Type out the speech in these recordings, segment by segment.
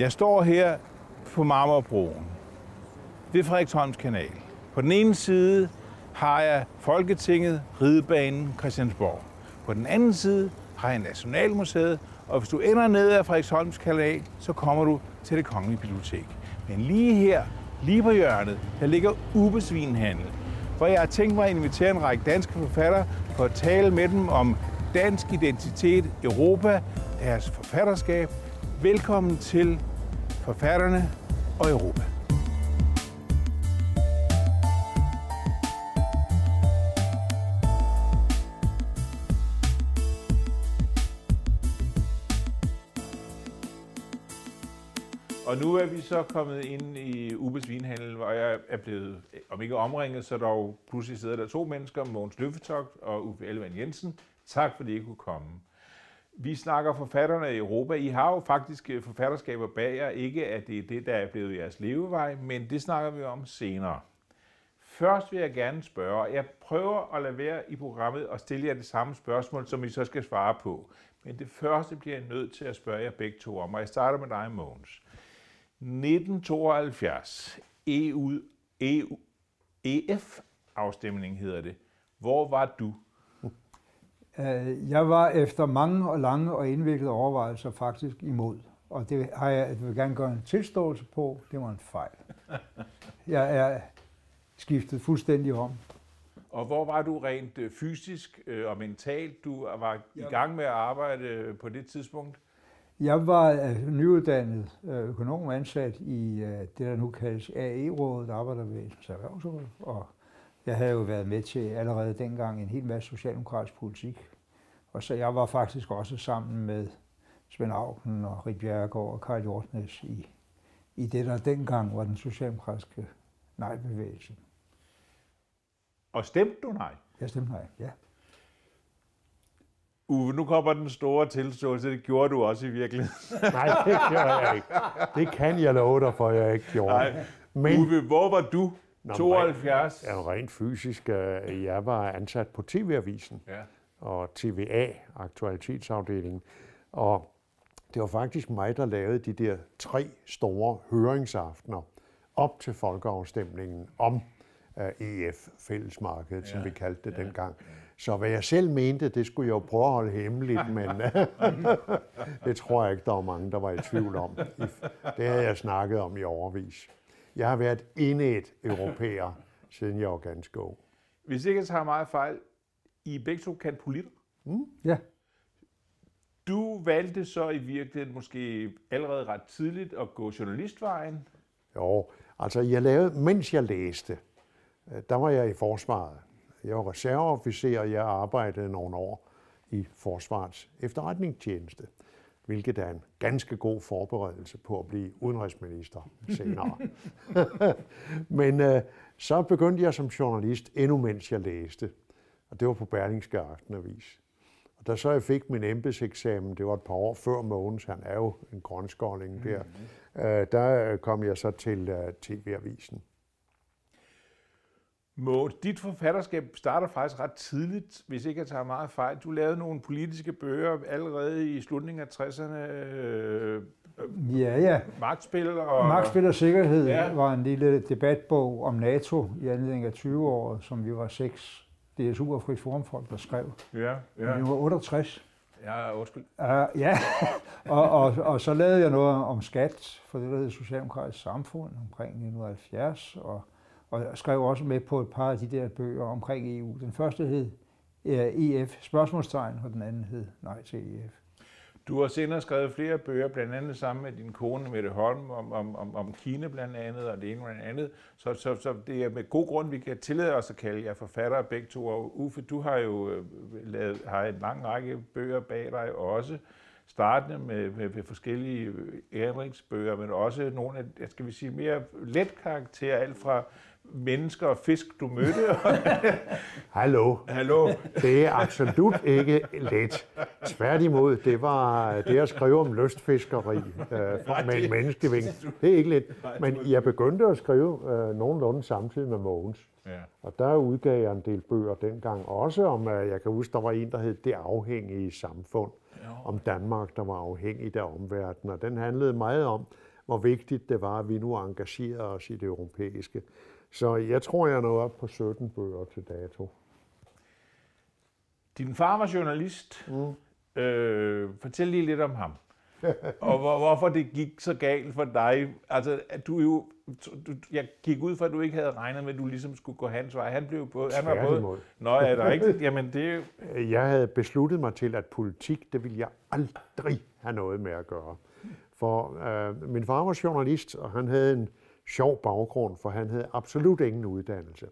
Jeg står her på Marmorbroen ved Frederiksholms kanal. På den ene side har jeg Folketinget, Ridebanen, Christiansborg. På den anden side har jeg Nationalmuseet, og hvis du ender ned ad Frederiksholms kanal, så kommer du til det kongelige bibliotek. Men lige her, lige på hjørnet, der ligger Ubesvinhandel, hvor jeg har tænkt mig at invitere en række danske forfattere for at tale med dem om dansk identitet, Europa, deres forfatterskab. Velkommen til forfatterne og Europa. Og nu er vi så kommet ind i Ubes Vinhandel, hvor jeg er blevet, om ikke omringet, så dog pludselig sidder der to mennesker, Mogens Løffetogt og Uffe Ellemann Jensen. Tak fordi I kunne komme. Vi snakker forfatterne i Europa. I har jo faktisk øh, forfatterskaber bag jer. Ikke at det er det, der er blevet jeres levevej, men det snakker vi om senere. Først vil jeg gerne spørge, jeg prøver at lade være i programmet og stille jer det samme spørgsmål, som I så skal svare på. Men det første bliver jeg nødt til at spørge jer begge to om, og jeg starter med dig, Mogens. 1972, EU, EU, EF-afstemning hedder det. Hvor var du? Øh, jeg var efter mange og lange og indviklede overvejelser faktisk imod. Og det har jeg, jeg vil gerne gøre en tilståelse på. Det var en fejl. Jeg er skiftet fuldstændig om. Og hvor var du rent øh, fysisk øh, og mentalt? Du var i gang med at arbejde på det tidspunkt? Jeg var nyuddannet økonom ansat i det, der nu kaldes AE-rådet, Arbejderbevægelsens Erhvervsråd, og jeg havde jo været med til allerede dengang en hel masse socialdemokratisk politik. Og så jeg var faktisk også sammen med Svend Auken og Rit Bjerregaard og Karl Hjortnes i, i det, der dengang var den socialdemokratiske nej-bevægelse. Og stemte du nej? Jeg stemte nej, ja. Uwe, nu kommer den store tilståelse. Det gjorde du også i virkeligheden. Nej, det gjorde jeg ikke. Det kan jeg love dig for, jeg ikke gjorde. Nej. Men, Uwe, hvor var du? Nå, 72? Ja, rent fysisk. Øh, jeg var ansat på TV-avisen ja. og TVA, aktualitetsafdelingen. Og det var faktisk mig, der lavede de der tre store høringsaftener op til folkeafstemningen om uh, EF, fællesmarkedet, ja, som vi kaldte det ja, dengang. Så hvad jeg selv mente, det skulle jeg jo prøve at holde hemmeligt, men det tror jeg ikke, der var mange, der var i tvivl om. Det havde jeg snakket om i overvis. Jeg har været indet europæer, siden jeg var ganske ung. Hvis ikke jeg tager meget fejl, I begge to kan politter. Mm? Ja. Du valgte så i virkeligheden måske allerede ret tidligt at gå journalistvejen. Jo, altså jeg lavede, mens jeg læste, øh, der var jeg i forsvaret. Jeg var reserveofficer, og jeg arbejdede nogle år i Forsvarets efterretningstjeneste hvilket er en ganske god forberedelse på at blive udenrigsminister senere. Men øh, så begyndte jeg som journalist, endnu mens jeg læste, og det var på Berlingske Aftenavis. Og da så jeg fik min embedseksamen, det var et par år før Mogens, han er jo en grønskåling der, mm-hmm. øh, der kom jeg så til øh, TV-avisen. Mås, dit forfatterskab starter faktisk ret tidligt, hvis ikke jeg tager meget fejl. Du lavede nogle politiske bøger allerede i slutningen af 60'erne. Øh, ja, ja. Magtspil og... Magtspil og sikkerhed ja. var en lille debatbog om NATO i anledning af 20-året, som vi var seks DSU og Frit Forumfolk, der skrev. Ja, ja. Vi var 68. Ja, undskyld. Uh, ja, og, og, og så lavede jeg noget om skat for det, der hedder Socialdemokratisk Samfund omkring 1970, og og jeg skrev også med på et par af de der bøger omkring EU. Den første hed øh, EF, spørgsmålstegn, og den anden hed Nej til EF. Du har senere skrevet flere bøger, blandt andet sammen med din kone Mette Holm, om, om, om, om Kina blandt andet, og det ene og det andet. Så, så, så det er med god grund, vi kan tillade os at kalde jer forfattere begge to. Og Uffe, du har jo øh, lavet, har en lang række bøger bag dig også startende med, med, med forskellige øh, ændringsbøger, men også nogle af, skal vi sige, mere let karakter, alt fra mennesker og fisk, du mødte. Hallo. Hallo. Det er absolut ikke let. Tværtimod, det var det at skrive om lystfiskeri øh, med en menneskeving. Det er ikke let. Men jeg begyndte at skrive øh, nogenlunde samtidig med Mogens. Ja. Og der udgav jeg en del bøger dengang, også om, øh, jeg kan huske, der var en, der hed Det afhængige samfund, jo. om Danmark, der var afhængigt af omverdenen. Og den handlede meget om, hvor vigtigt det var, at vi nu engagerede os i det europæiske. Så jeg tror, jeg er nået op på 17 bøger til dato. Din far var journalist. Mm. Øh, fortæl lige lidt om ham. og hvor, hvorfor det gik så galt for dig. Altså, at du jo, du, jeg gik ud fra, at du ikke havde regnet med, at du ligesom skulle gå hans vej. Han blev både... Han var både Nå, er det rigtigt? Jamen, det er jo... Jeg havde besluttet mig til, at politik, det ville jeg aldrig have noget med at gøre. For øh, min far var journalist, og han havde en sjov baggrund, for han havde absolut ingen uddannelse.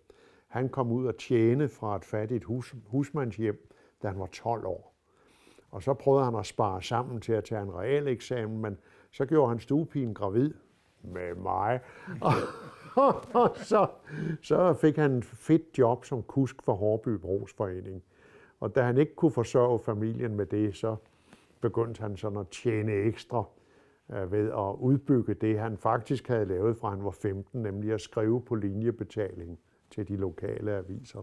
Han kom ud og tjene fra et fattigt hus, husmandshjem, da han var 12 år. Og så prøvede han at spare sammen til at tage en reel eksamen, men så gjorde han stuepigen gravid med mig. Og, så, så fik han et fedt job som kusk for Hårby Brugsforening. Og da han ikke kunne forsørge familien med det, så begyndte han sådan at tjene ekstra ved at udbygge det, han faktisk havde lavet fra han var 15, nemlig at skrive på linjebetaling til de lokale aviser.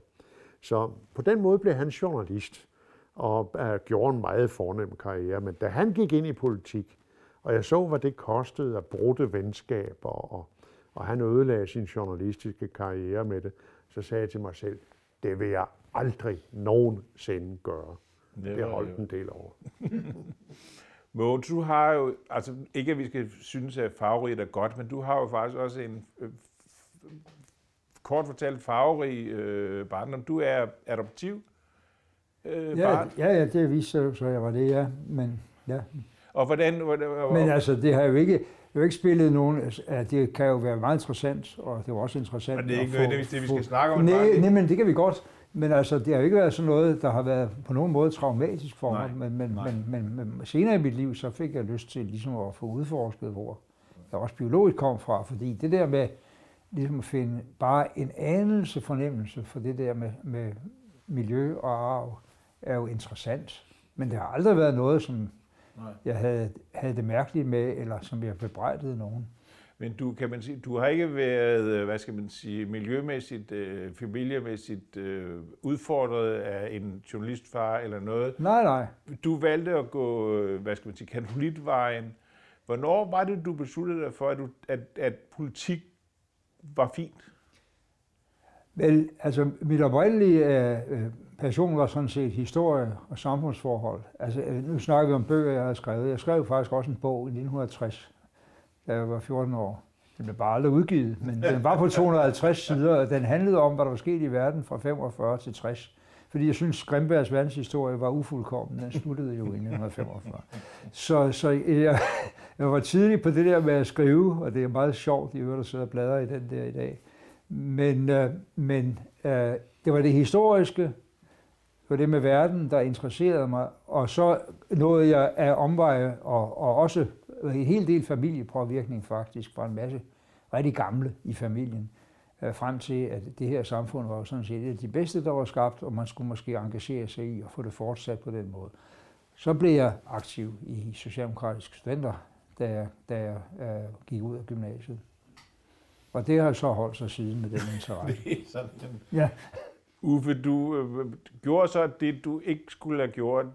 Så på den måde blev han journalist og uh, gjorde en meget fornem karriere. Men da han gik ind i politik, og jeg så, hvad det kostede at bruge venskaber, og, og han ødelagde sin journalistiske karriere med det, så sagde jeg til mig selv, det vil jeg aldrig nogensinde gøre. Det, det holdt en del over. Mogens, du har jo, altså ikke at vi skal synes, at farverig er godt, men du har jo faktisk også en øh, kort fortalt farverig øh, barndom. Du er adoptiv øh, ja, barn. Ja, ja, det viste sig så jeg var det, ja. Men, ja. Og hvordan... hvordan men altså, det har jo ikke, jo ikke spillet nogen... Altså, det kan jo være meget interessant, og det var også interessant... Og det er ikke nødvendigvis det, vi skal snakke om. Nej, nej, men det kan vi godt. Men altså, det har ikke været sådan noget, der har været på nogen måde traumatisk for mig. Men, men, men, men, men senere i mit liv, så fik jeg lyst til ligesom at få udforsket, hvor jeg også biologisk kom fra. Fordi det der med ligesom at finde bare en anelse fornemmelse for det der med, med miljø og arv, er jo interessant. Men det har aldrig været noget, som Nej. jeg havde, havde det mærkeligt med, eller som jeg bebrejdede nogen. Men du, kan man sige, du har ikke været, hvad skal man sige, miljømæssigt, øh, familiemæssigt øh, udfordret af en journalistfar eller noget. Nej, nej. Du valgte at gå, øh, hvad skal man sige, katolitvejen. Hvornår var det, du besluttede dig for, at, du, at, at politik var fint? Vel, altså mit oprindelige øh, øh passion var sådan set historie og samfundsforhold. Altså, øh, nu snakker vi om bøger, jeg har skrevet. Jeg skrev faktisk også en bog i 1960, da jeg var 14 år. Den blev bare aldrig udgivet, men den var på 250 sider, og den handlede om, hvad der var sket i verden fra 45 til 60. Fordi jeg synes, Grimbergs verdenshistorie var ufuldkommen. Den sluttede jo i 1945. Så, så jeg, jeg var tidlig på det der med at skrive, og det er meget sjovt, de øvrigt, der sidder og bladrer i den der i dag. Men, øh, men øh, det var det historiske, det var det med verden, der interesserede mig, og så nåede jeg af omveje, og, og også en hel del familiepåvirkning faktisk fra en masse rigtig gamle i familien, øh, frem til, at det her samfund var sådan set et af de bedste, der var skabt, og man skulle måske engagere sig i og få det fortsat på den måde. Så blev jeg aktiv i Socialdemokratiske Studenter, da jeg, da jeg øh, gik ud af gymnasiet. Og det har så holdt sig siden med den interesse. det er sådan. Ja. Uffe, du øh, gjorde så det, du ikke skulle have gjort.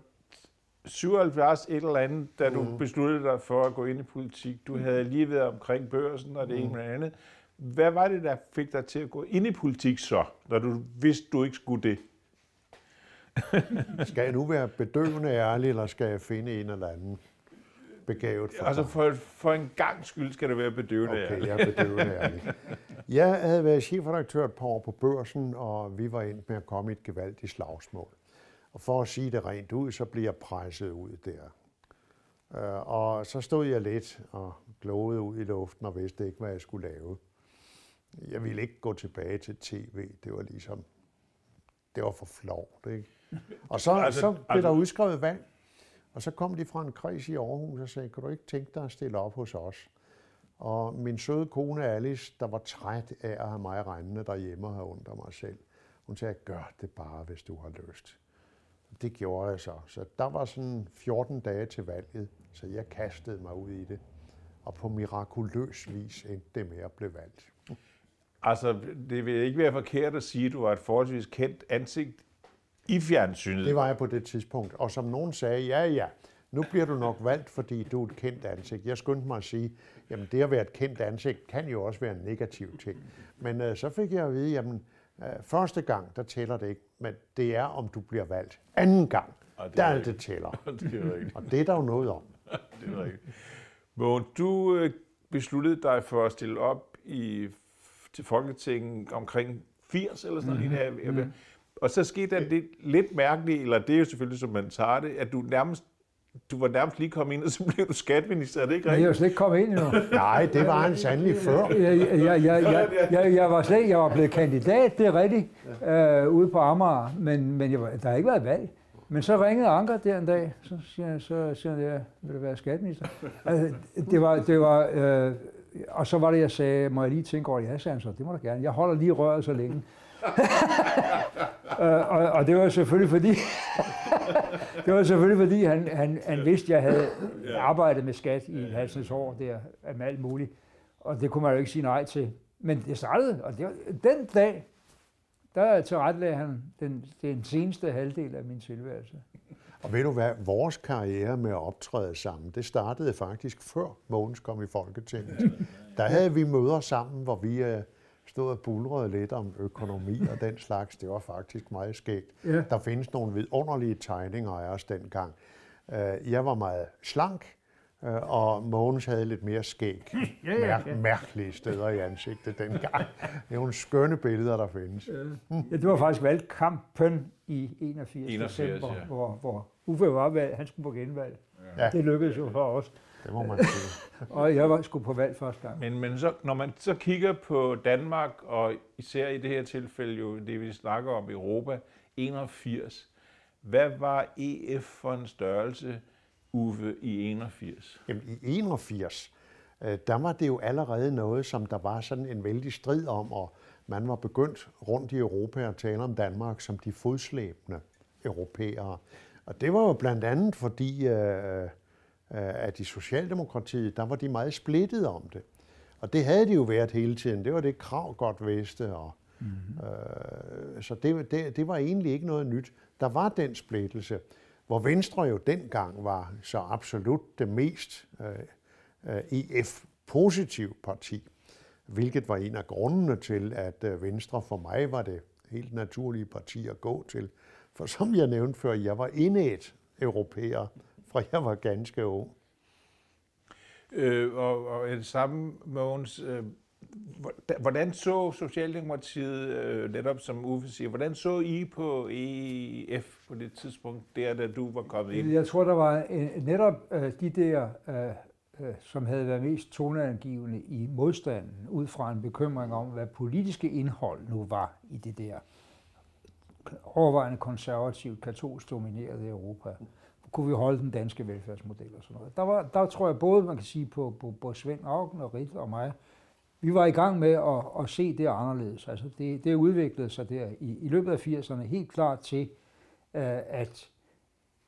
77 et eller andet, da du mm. besluttede dig for at gå ind i politik. Du havde lige været omkring børsen og det mm. ene med andet. Hvad var det, der fik dig til at gå ind i politik så, når du vidste, du ikke skulle det? skal jeg nu være bedøvende ærlig, eller skal jeg finde en eller anden? begavet for Altså for, for en gang skyld skal det være bedøvende Okay, jeg er bedøvende ærlig. Jeg havde været chefredaktør et par år på børsen, og vi var endt med at komme i et gevaldigt slagsmål. Og for at sige det rent ud, så blev jeg presset ud der. Øh, og så stod jeg lidt og glåede ud i luften og vidste ikke, hvad jeg skulle lave. Jeg ville ikke gå tilbage til tv. Det var ligesom, det var for flovt, ikke? Og så, altså, så blev altså, der udskrevet valg. Og så kom de fra en kreds i Aarhus og sagde, kan du ikke tænke dig at stille op hos os? Og min søde kone Alice, der var træt af at have mig regnende derhjemme og have under mig selv, hun sagde, gør det bare, hvis du har lyst. Det gjorde jeg så. Så der var sådan 14 dage til valget, så jeg kastede mig ud i det. Og på mirakuløs vis endte det med at blive valgt. Altså, det vil ikke være forkert at sige, at du var et forholdsvis kendt ansigt i fjernsynet. Det var jeg på det tidspunkt. Og som nogen sagde, ja ja, nu bliver du nok valgt, fordi du er et kendt ansigt. Jeg skyndte mig at sige, jamen det at være et kendt ansigt kan jo også være en negativ ting. Men øh, så fik jeg at vide, jamen øh, første gang, der tæller det ikke, men det er, om du bliver valgt. Anden gang, Og det der er det, tæller. det er rigtigt. Og det er der jo noget om. Det er rigtigt. Mogens, du øh, besluttede dig for at stille op i, til Folketinget omkring 80 eller sådan noget. Mm-hmm. Og så skete der det lidt mærkeligt, eller det er jo selvfølgelig, som man tager det, at du nærmest du var nærmest lige kommet ind, og så blev du skatminister, er det ikke Men jeg er jo rigtigt? slet ikke kommet ind endnu. Nej, det var han sandelig før. Jeg, jeg, jeg, jeg, jeg, jeg, var slet, jeg var blevet kandidat, det er rigtigt, øh, ude på Amager, men, men jeg var, der har ikke været valg. Men så ringede Anker der en dag, så siger han, så siger han, ja, vil du være skatteminister? Altså, det var, det var, øh, og så var det, jeg sagde, må jeg lige tænke over det? Ja, sagde han så, det må du gerne. Jeg holder lige røret så længe. øh, og, og det var selvfølgelig fordi, det var selvfølgelig fordi, han, han, han vidste, at jeg havde arbejdet med skat i et halvsnes år der, med alt muligt. Og det kunne man jo ikke sige nej til. Men det startede, og det var, den dag, der tilrettelagde han den, den seneste halvdel af min tilværelse. Og ved du hvad, vores karriere med at optræde sammen, det startede faktisk før Mogens kom i Folketinget. Der havde vi møder sammen, hvor vi øh, stod og bulrede lidt om økonomi og den slags. Det var faktisk meget skægt. Ja. Der findes nogle vidunderlige tegninger af os dengang. Øh, Jeg var meget slank, øh, og Mogens havde lidt mere skæg. Ja, ja, Mær- ja. mærkelige steder i ansigtet dengang. Det er nogle skønne billeder, der findes. Ja, det var faktisk valgkampen i 81, 81, december, ja. hvor, hvor Uffe var valgt, han skulle på genvalg. Ja. Det lykkedes jo for os. Det må man sige. Og jeg var skulle på valg første gang. Men, men så, når man så kigger på Danmark, og især i det her tilfælde jo det, vi snakker om Europa, 81, hvad var EF for en størrelse, Uffe, i 81? Jamen, i 81, øh, der var det jo allerede noget, som der var sådan en vældig strid om, og man var begyndt rundt i Europa at tale om Danmark som de fodslæbende europæere. Og det var jo blandt andet fordi, øh, at i Socialdemokratiet, der var de meget splittet om det. Og det havde de jo været hele tiden. Det var det krav godt vidste. Og, mm-hmm. øh, så det, det, det var egentlig ikke noget nyt. Der var den splittelse, hvor Venstre jo dengang var så absolut det mest øh, øh, EF-positive parti, hvilket var en af grundene til, at øh, Venstre for mig var det helt naturlige parti at gå til. For som jeg nævnte før, jeg var indet europæer, fra jeg var ganske ung. Øh, og, og det samme, Mogens, øh, hvordan- så Socialdemokratiet, øh, netop som Uffe siger, hvordan så I på EF på det tidspunkt, der da du var kommet ind? Jeg tror, der var øh, netop øh, de der, øh, øh, som havde været mest toneangivende i modstanden, ud fra en bekymring om, hvad politiske indhold nu var i det der overvejende konservativt, katolsk dominerede Europa. Kunne vi holde den danske velfærdsmodel og sådan noget. Der, var, der tror jeg både, man kan sige på, på, på Svend Augen og Rit og mig, vi var i gang med at, at se det anderledes. Altså det, det udviklede sig der i, i løbet af 80'erne helt klart til, øh, at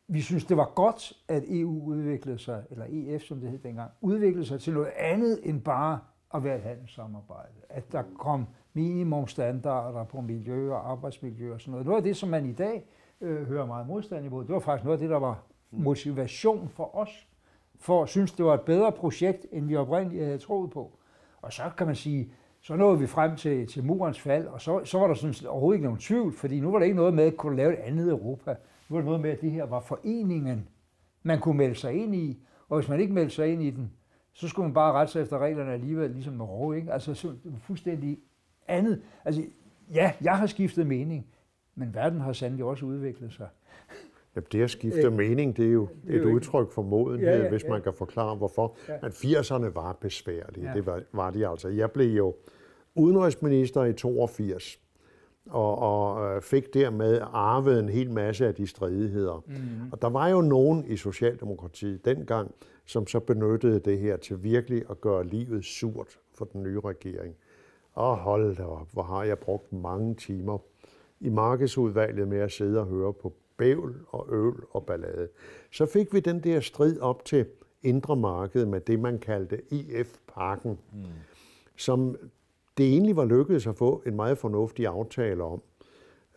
vi synes, det var godt, at EU udviklede sig, eller EF som det hed dengang, udviklede sig til noget andet end bare at være et handelssamarbejde. At der kom minimumstandarder på miljø og arbejdsmiljø og sådan noget. Det var det, som man i dag øh, hører meget modstand imod. Det var faktisk noget af det, der var Mm. motivation for os, for at synes, det var et bedre projekt, end vi oprindeligt havde troet på. Og så kan man sige, så nåede vi frem til, til murens fald, og så, så var der sådan overhovedet ikke nogen tvivl, fordi nu var der ikke noget med, at kunne lave et andet Europa. Nu var der noget med, at det her var foreningen, man kunne melde sig ind i, og hvis man ikke meldte sig ind i den, så skulle man bare rette sig efter reglerne alligevel, ligesom Norge, ikke? Altså så, det var fuldstændig andet. Altså, ja, jeg har skiftet mening, men verden har sandelig også udviklet sig. Jamen, det at skifte Øh, mening, det er jo det er et jo ikke- udtryk for modenhed, Ja, ja, hvis ja. man kan forklare hvorfor. Ja. Men 80'erne var besværlige, Ja. det var, var de altså. Jeg blev jo udenrigsminister i 82, og, og øh, fik dermed arvet en hel masse af de stridigheder. Mm. Og der var jo nogen i Socialdemokratiet dengang, som så benyttede det her til virkelig at gøre livet surt for den nye regering. Og hold da op, hvor har jeg brugt mange timer i markedsudvalget med at sidde og høre på bævl og øl og ballade. Så fik vi den der strid op til indre marked med det, man kaldte EF-pakken, mm. som det egentlig var lykkedes at få en meget fornuftig aftale om.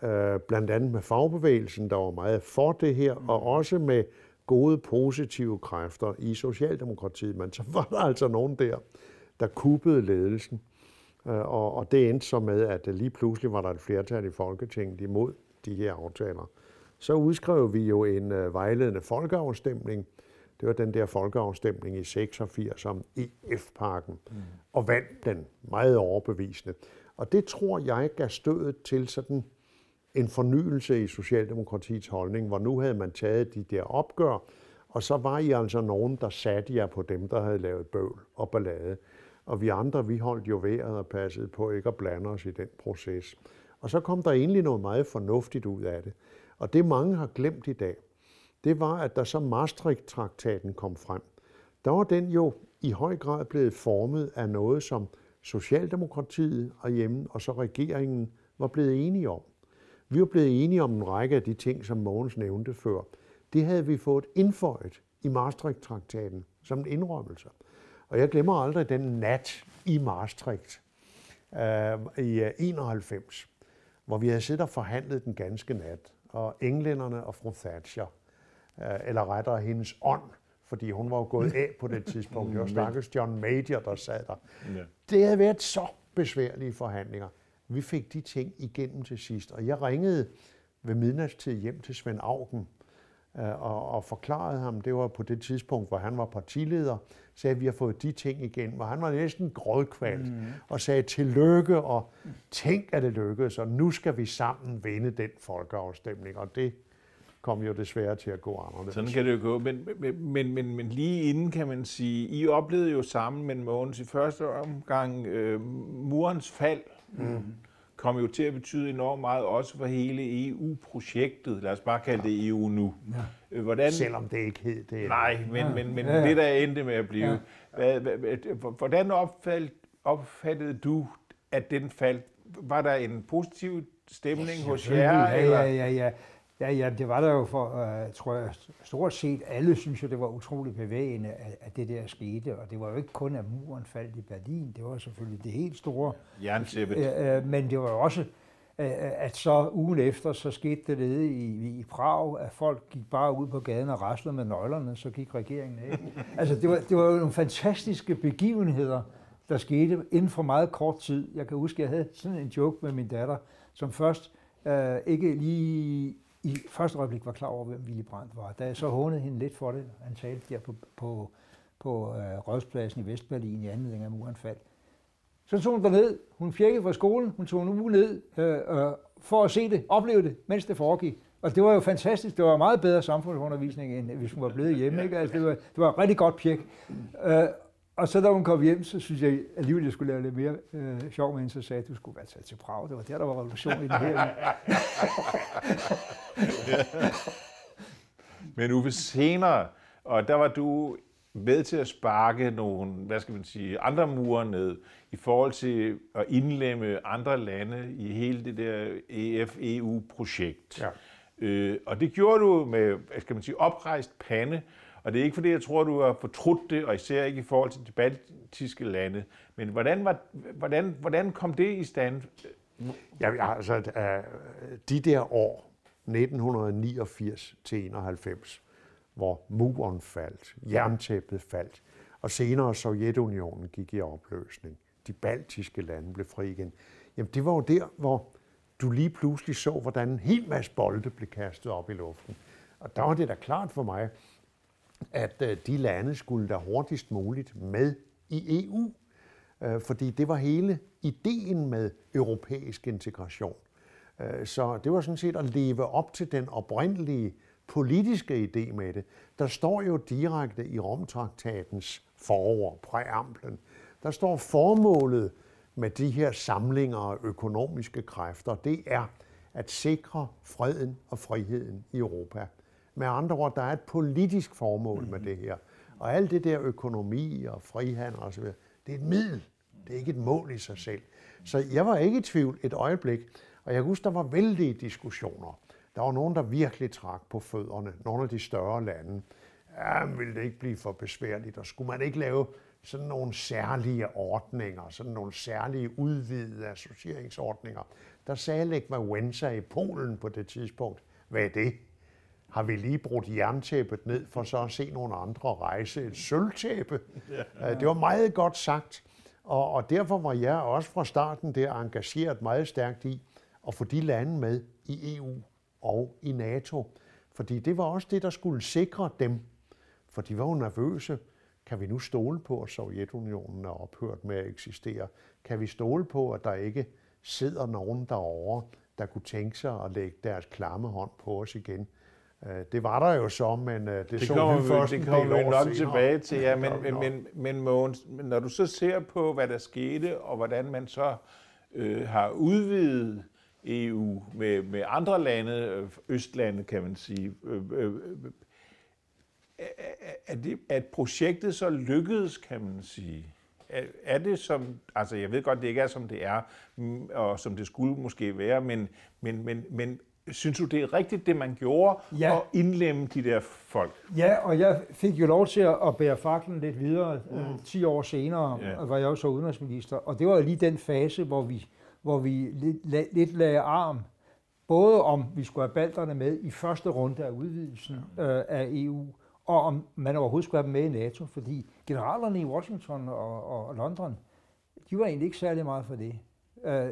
Øh, blandt andet med fagbevægelsen, der var meget for det her, mm. og også med gode, positive kræfter i Socialdemokratiet, men så var der altså nogen der, der kuppede ledelsen. Øh, og, og det endte så med, at lige pludselig var der et flertal i Folketinget imod de her aftaler. Så udskrev vi jo en uh, vejledende folkeafstemning. Det var den der folkeafstemning i 86 om EF-parken, mm. og vandt den meget overbevisende. Og det tror jeg gav stødet til sådan en fornyelse i Socialdemokratiets holdning, hvor nu havde man taget de der opgør, og så var I altså nogen, der satte jer på dem, der havde lavet bøvl og ballade. Og vi andre, vi holdt jo vejret og passede på ikke at blande os i den proces. Og så kom der egentlig noget meget fornuftigt ud af det. Og det mange har glemt i dag, det var, at da så Maastricht-traktaten kom frem, der var den jo i høj grad blevet formet af noget, som Socialdemokratiet og hjemme og så regeringen var blevet enige om. Vi var blevet enige om en række af de ting, som Mogens nævnte før. Det havde vi fået indføjet i Maastricht-traktaten som en indrømmelse. Og jeg glemmer aldrig den nat i Maastricht øh, i øh, 91, hvor vi havde siddet og forhandlet den ganske nat. Og englænderne og fru Thatcher, øh, eller rettere hendes ånd, fordi hun var jo gået af på det tidspunkt. Det var stakkels John Major, der sad der. Ja. Det havde været så besværlige forhandlinger. Vi fik de ting igennem til sidst, og jeg ringede ved midnatstid hjem til Svend Augen og, og forklarede ham, det var på det tidspunkt, hvor han var partileder, sagde, at vi har fået de ting igen, og han var næsten grådkvalt mm. og sagde tillykke, og tænk, at det lykkedes, og nu skal vi sammen vinde den folkeafstemning, og det kom jo desværre til at gå anderledes. Sådan kan det jo gå, men, men, men, men lige inden kan man sige, I oplevede jo sammen med Mogens i første omgang øh, murens fald, mm. Kom jo til at betyde enormt meget, også for hele EU-projektet. Lad os bare kalde det EU nu. Ja. Øh, hvordan, Selvom det ikke hed det. Nej, men, ja. men, men ja, det der endte med at blive. Ja. Hvordan opfald, opfattede du, at den faldt? Var der en positiv stemning ja, hos jer? Ja, eller? ja, ja, ja. Ja, ja, det var der jo for, uh, tror jeg, stort set alle synes jo, det var utroligt bevægende, at, at det der skete. Og det var jo ikke kun, at muren faldt i Berlin. Det var selvfølgelig det helt store. Jerntæppet. Uh, uh, men det var jo også, uh, at så ugen efter, så skete det nede i, i Prag, at folk gik bare ud på gaden og raslede med nøglerne, så gik regeringen af. altså, det var, det var jo nogle fantastiske begivenheder, der skete inden for meget kort tid. Jeg kan huske, at jeg havde sådan en joke med min datter, som først uh, ikke lige i første øjeblik var klar over, hvem Willy Brandt var. Da jeg så hånede hende lidt for det, han talte der på, på, på øh, Rådspladsen i Vestberlin i anledning af muren faldt. Så tog hun ned. Hun fjækkede fra skolen. Hun tog en uge ned øh, øh, for at se det, opleve det, mens det foregik. Og det var jo fantastisk. Det var meget bedre samfundsundervisning, end hvis hun var blevet hjemme. Ikke? Altså, det, var, det var rigtig godt pjek. Øh, og så da hun kom hjem, så synes jeg alligevel, jeg skulle lave lidt mere øh, sjov med hende, så sagde at du skulle være taget til Prag. Det var der, der var revolution i det her. Men Uffe, senere, og der var du med til at sparke nogle, hvad skal man sige, andre mure ned i forhold til at indlemme andre lande i hele det der EF-EU-projekt. Ja. Øh, og det gjorde du med, hvad skal man sige, oprejst pande, og det er ikke fordi, jeg tror, du har fortrudt det, og især ikke i forhold til de baltiske lande. Men hvordan, var, hvordan, hvordan kom det i stand? Ja, altså, øh, de der år, 1989 til 91, hvor muren faldt, jerntæppet faldt, og senere Sovjetunionen gik i opløsning. De baltiske lande blev fri igen. Jamen, det var jo der, hvor du lige pludselig så, hvordan en hel masse bolde blev kastet op i luften. Og der var det da klart for mig, at øh, de lande skulle da hurtigst muligt med i EU. Øh, fordi det var hele ideen med europæisk integration. Øh, så det var sådan set at leve op til den oprindelige politiske idé med det. Der står jo direkte i Romtraktatens forord, præamblen, der står formålet med de her samlinger af økonomiske kræfter, det er at sikre freden og friheden i Europa. Med andre ord, der er et politisk formål med det her. Og alt det der økonomi og frihandel osv., det er et middel. Det er ikke et mål i sig selv. Så jeg var ikke i tvivl et øjeblik. Og jeg husker, der var vældige diskussioner. Der var nogen, der virkelig trak på fødderne. Nogle af de større lande. Ja, ville det ikke blive for besværligt? Og skulle man ikke lave sådan nogle særlige ordninger, sådan nogle særlige udvidede associeringsordninger? Der sagde Lech Wałęsa i Polen på det tidspunkt, hvad er det? Har vi lige brudt jerntæppet ned for så at se nogle andre rejse et sølvtæppe. Ja. Det var meget godt sagt, og, og derfor var jeg også fra starten der engageret meget stærkt i at få de lande med i EU og i NATO. Fordi det var også det, der skulle sikre dem. For de var jo nervøse. Kan vi nu stole på, at Sovjetunionen er ophørt med at eksistere? Kan vi stole på, at der ikke sidder nogen derovre, der kunne tænke sig at lægge deres klamme hånd på os igen? Øh, det var der jo så, men øh, det, det så kommer vi først det kommer vi nok senere. tilbage til, ja, men, men, men, men Mogens, når du så ser på, hvad der skete, og hvordan man så øh, har udvidet EU med, med andre lande, øh, østlande kan man sige, øh, øh, øh, er, det, at projektet så lykkedes, kan man sige? Er, er det som, altså jeg ved godt, det ikke er som det er, mm, og som det skulle måske være, men, men, men, men synes du, det er rigtigt, det man gjorde, Ja. at indlemme de der folk? Ja, og jeg fik jo lov til at bære faklen lidt videre. Mm. 10 år senere Ja. var jeg jo så udenrigsminister, og det var lige den fase, hvor vi, hvor vi lidt, la- lidt lagde arm, både om vi skulle have balterne med i første runde af udvidelsen øh, af EU, og om man overhovedet skulle have dem med i NATO, fordi generalerne i Washington og, og London, de var egentlig ikke særlig meget for det. Øh,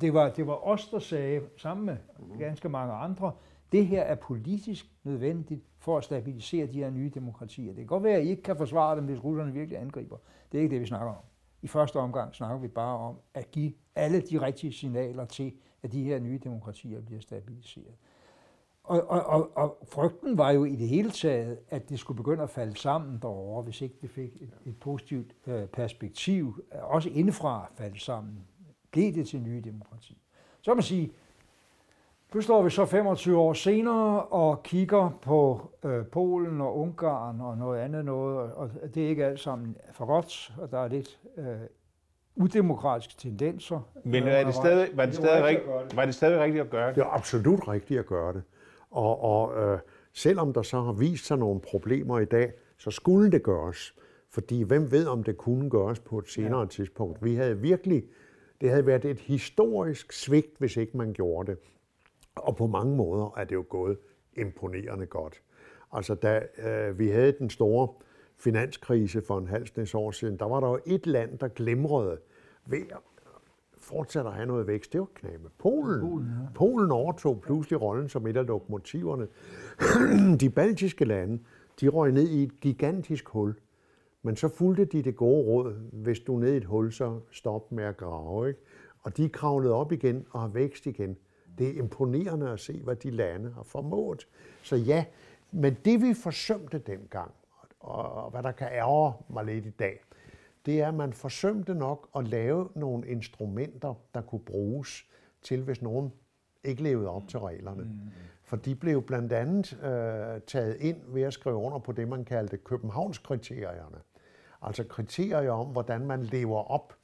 det, var, det var os, der sagde, sammen med ganske mange andre, det her er politisk nødvendigt for at stabilisere de her nye demokratier. Det kan godt være, at I ikke kan forsvare dem, hvis russerne virkelig angriber. Det er ikke det, vi snakker om. I første omgang snakker vi bare om at give alle de rigtige signaler til, at de her nye demokratier bliver stabiliseret. Og, og, og, og frygten var jo i det hele taget, at det skulle begynde at falde sammen derovre, hvis ikke det fik et, et positivt øh, perspektiv, også indefra falde sammen. Blev det til nye demokrati? Så kan man sige, nu står vi så 25 år senere og kigger på øh, Polen og Ungarn og noget andet noget, og det er ikke alt sammen for godt, og der er lidt øh, udemokratiske tendenser. Men øh, er det stadig, var, det stadig var rigtigt rigt, at gøre det. var det stadig rigtigt at gøre det? Det er absolut rigtigt at gøre det. Og, og øh, selvom der så har vist sig nogle problemer i dag, så skulle det gøres. Fordi hvem ved, om det kunne gøres på et senere ja. tidspunkt. Vi havde virkelig, det havde været et historisk svigt, hvis ikke man gjorde det. Og på mange måder er det jo gået imponerende godt. Altså da øh, vi havde den store finanskrise for en halv snes år siden, der var der jo et land, der glimrede ved at fortsætte at have noget vækst. Det var knæme. Polen. Polen, ja. Polen overtog pludselig rollen som et af lokomotiverne. de baltiske lande, de røg ned i et gigantisk hul. Men så fulgte de det gode råd, hvis du er nede i et hul, så stop med at grave. Ikke? Og de er kravlet op igen og har vækst igen. Det er imponerende at se, hvad de lande har formået. Så ja, men det vi forsømte dengang, og, og hvad der kan ærge mig lidt i dag, det er, at man forsømte nok at lave nogle instrumenter, der kunne bruges til, hvis nogen ikke levede op til reglerne. Mm. For de blev blandt andet øh, taget ind ved at skrive under på det, man kaldte Københavnskriterierne. Altså kriterier om, hvordan man lever op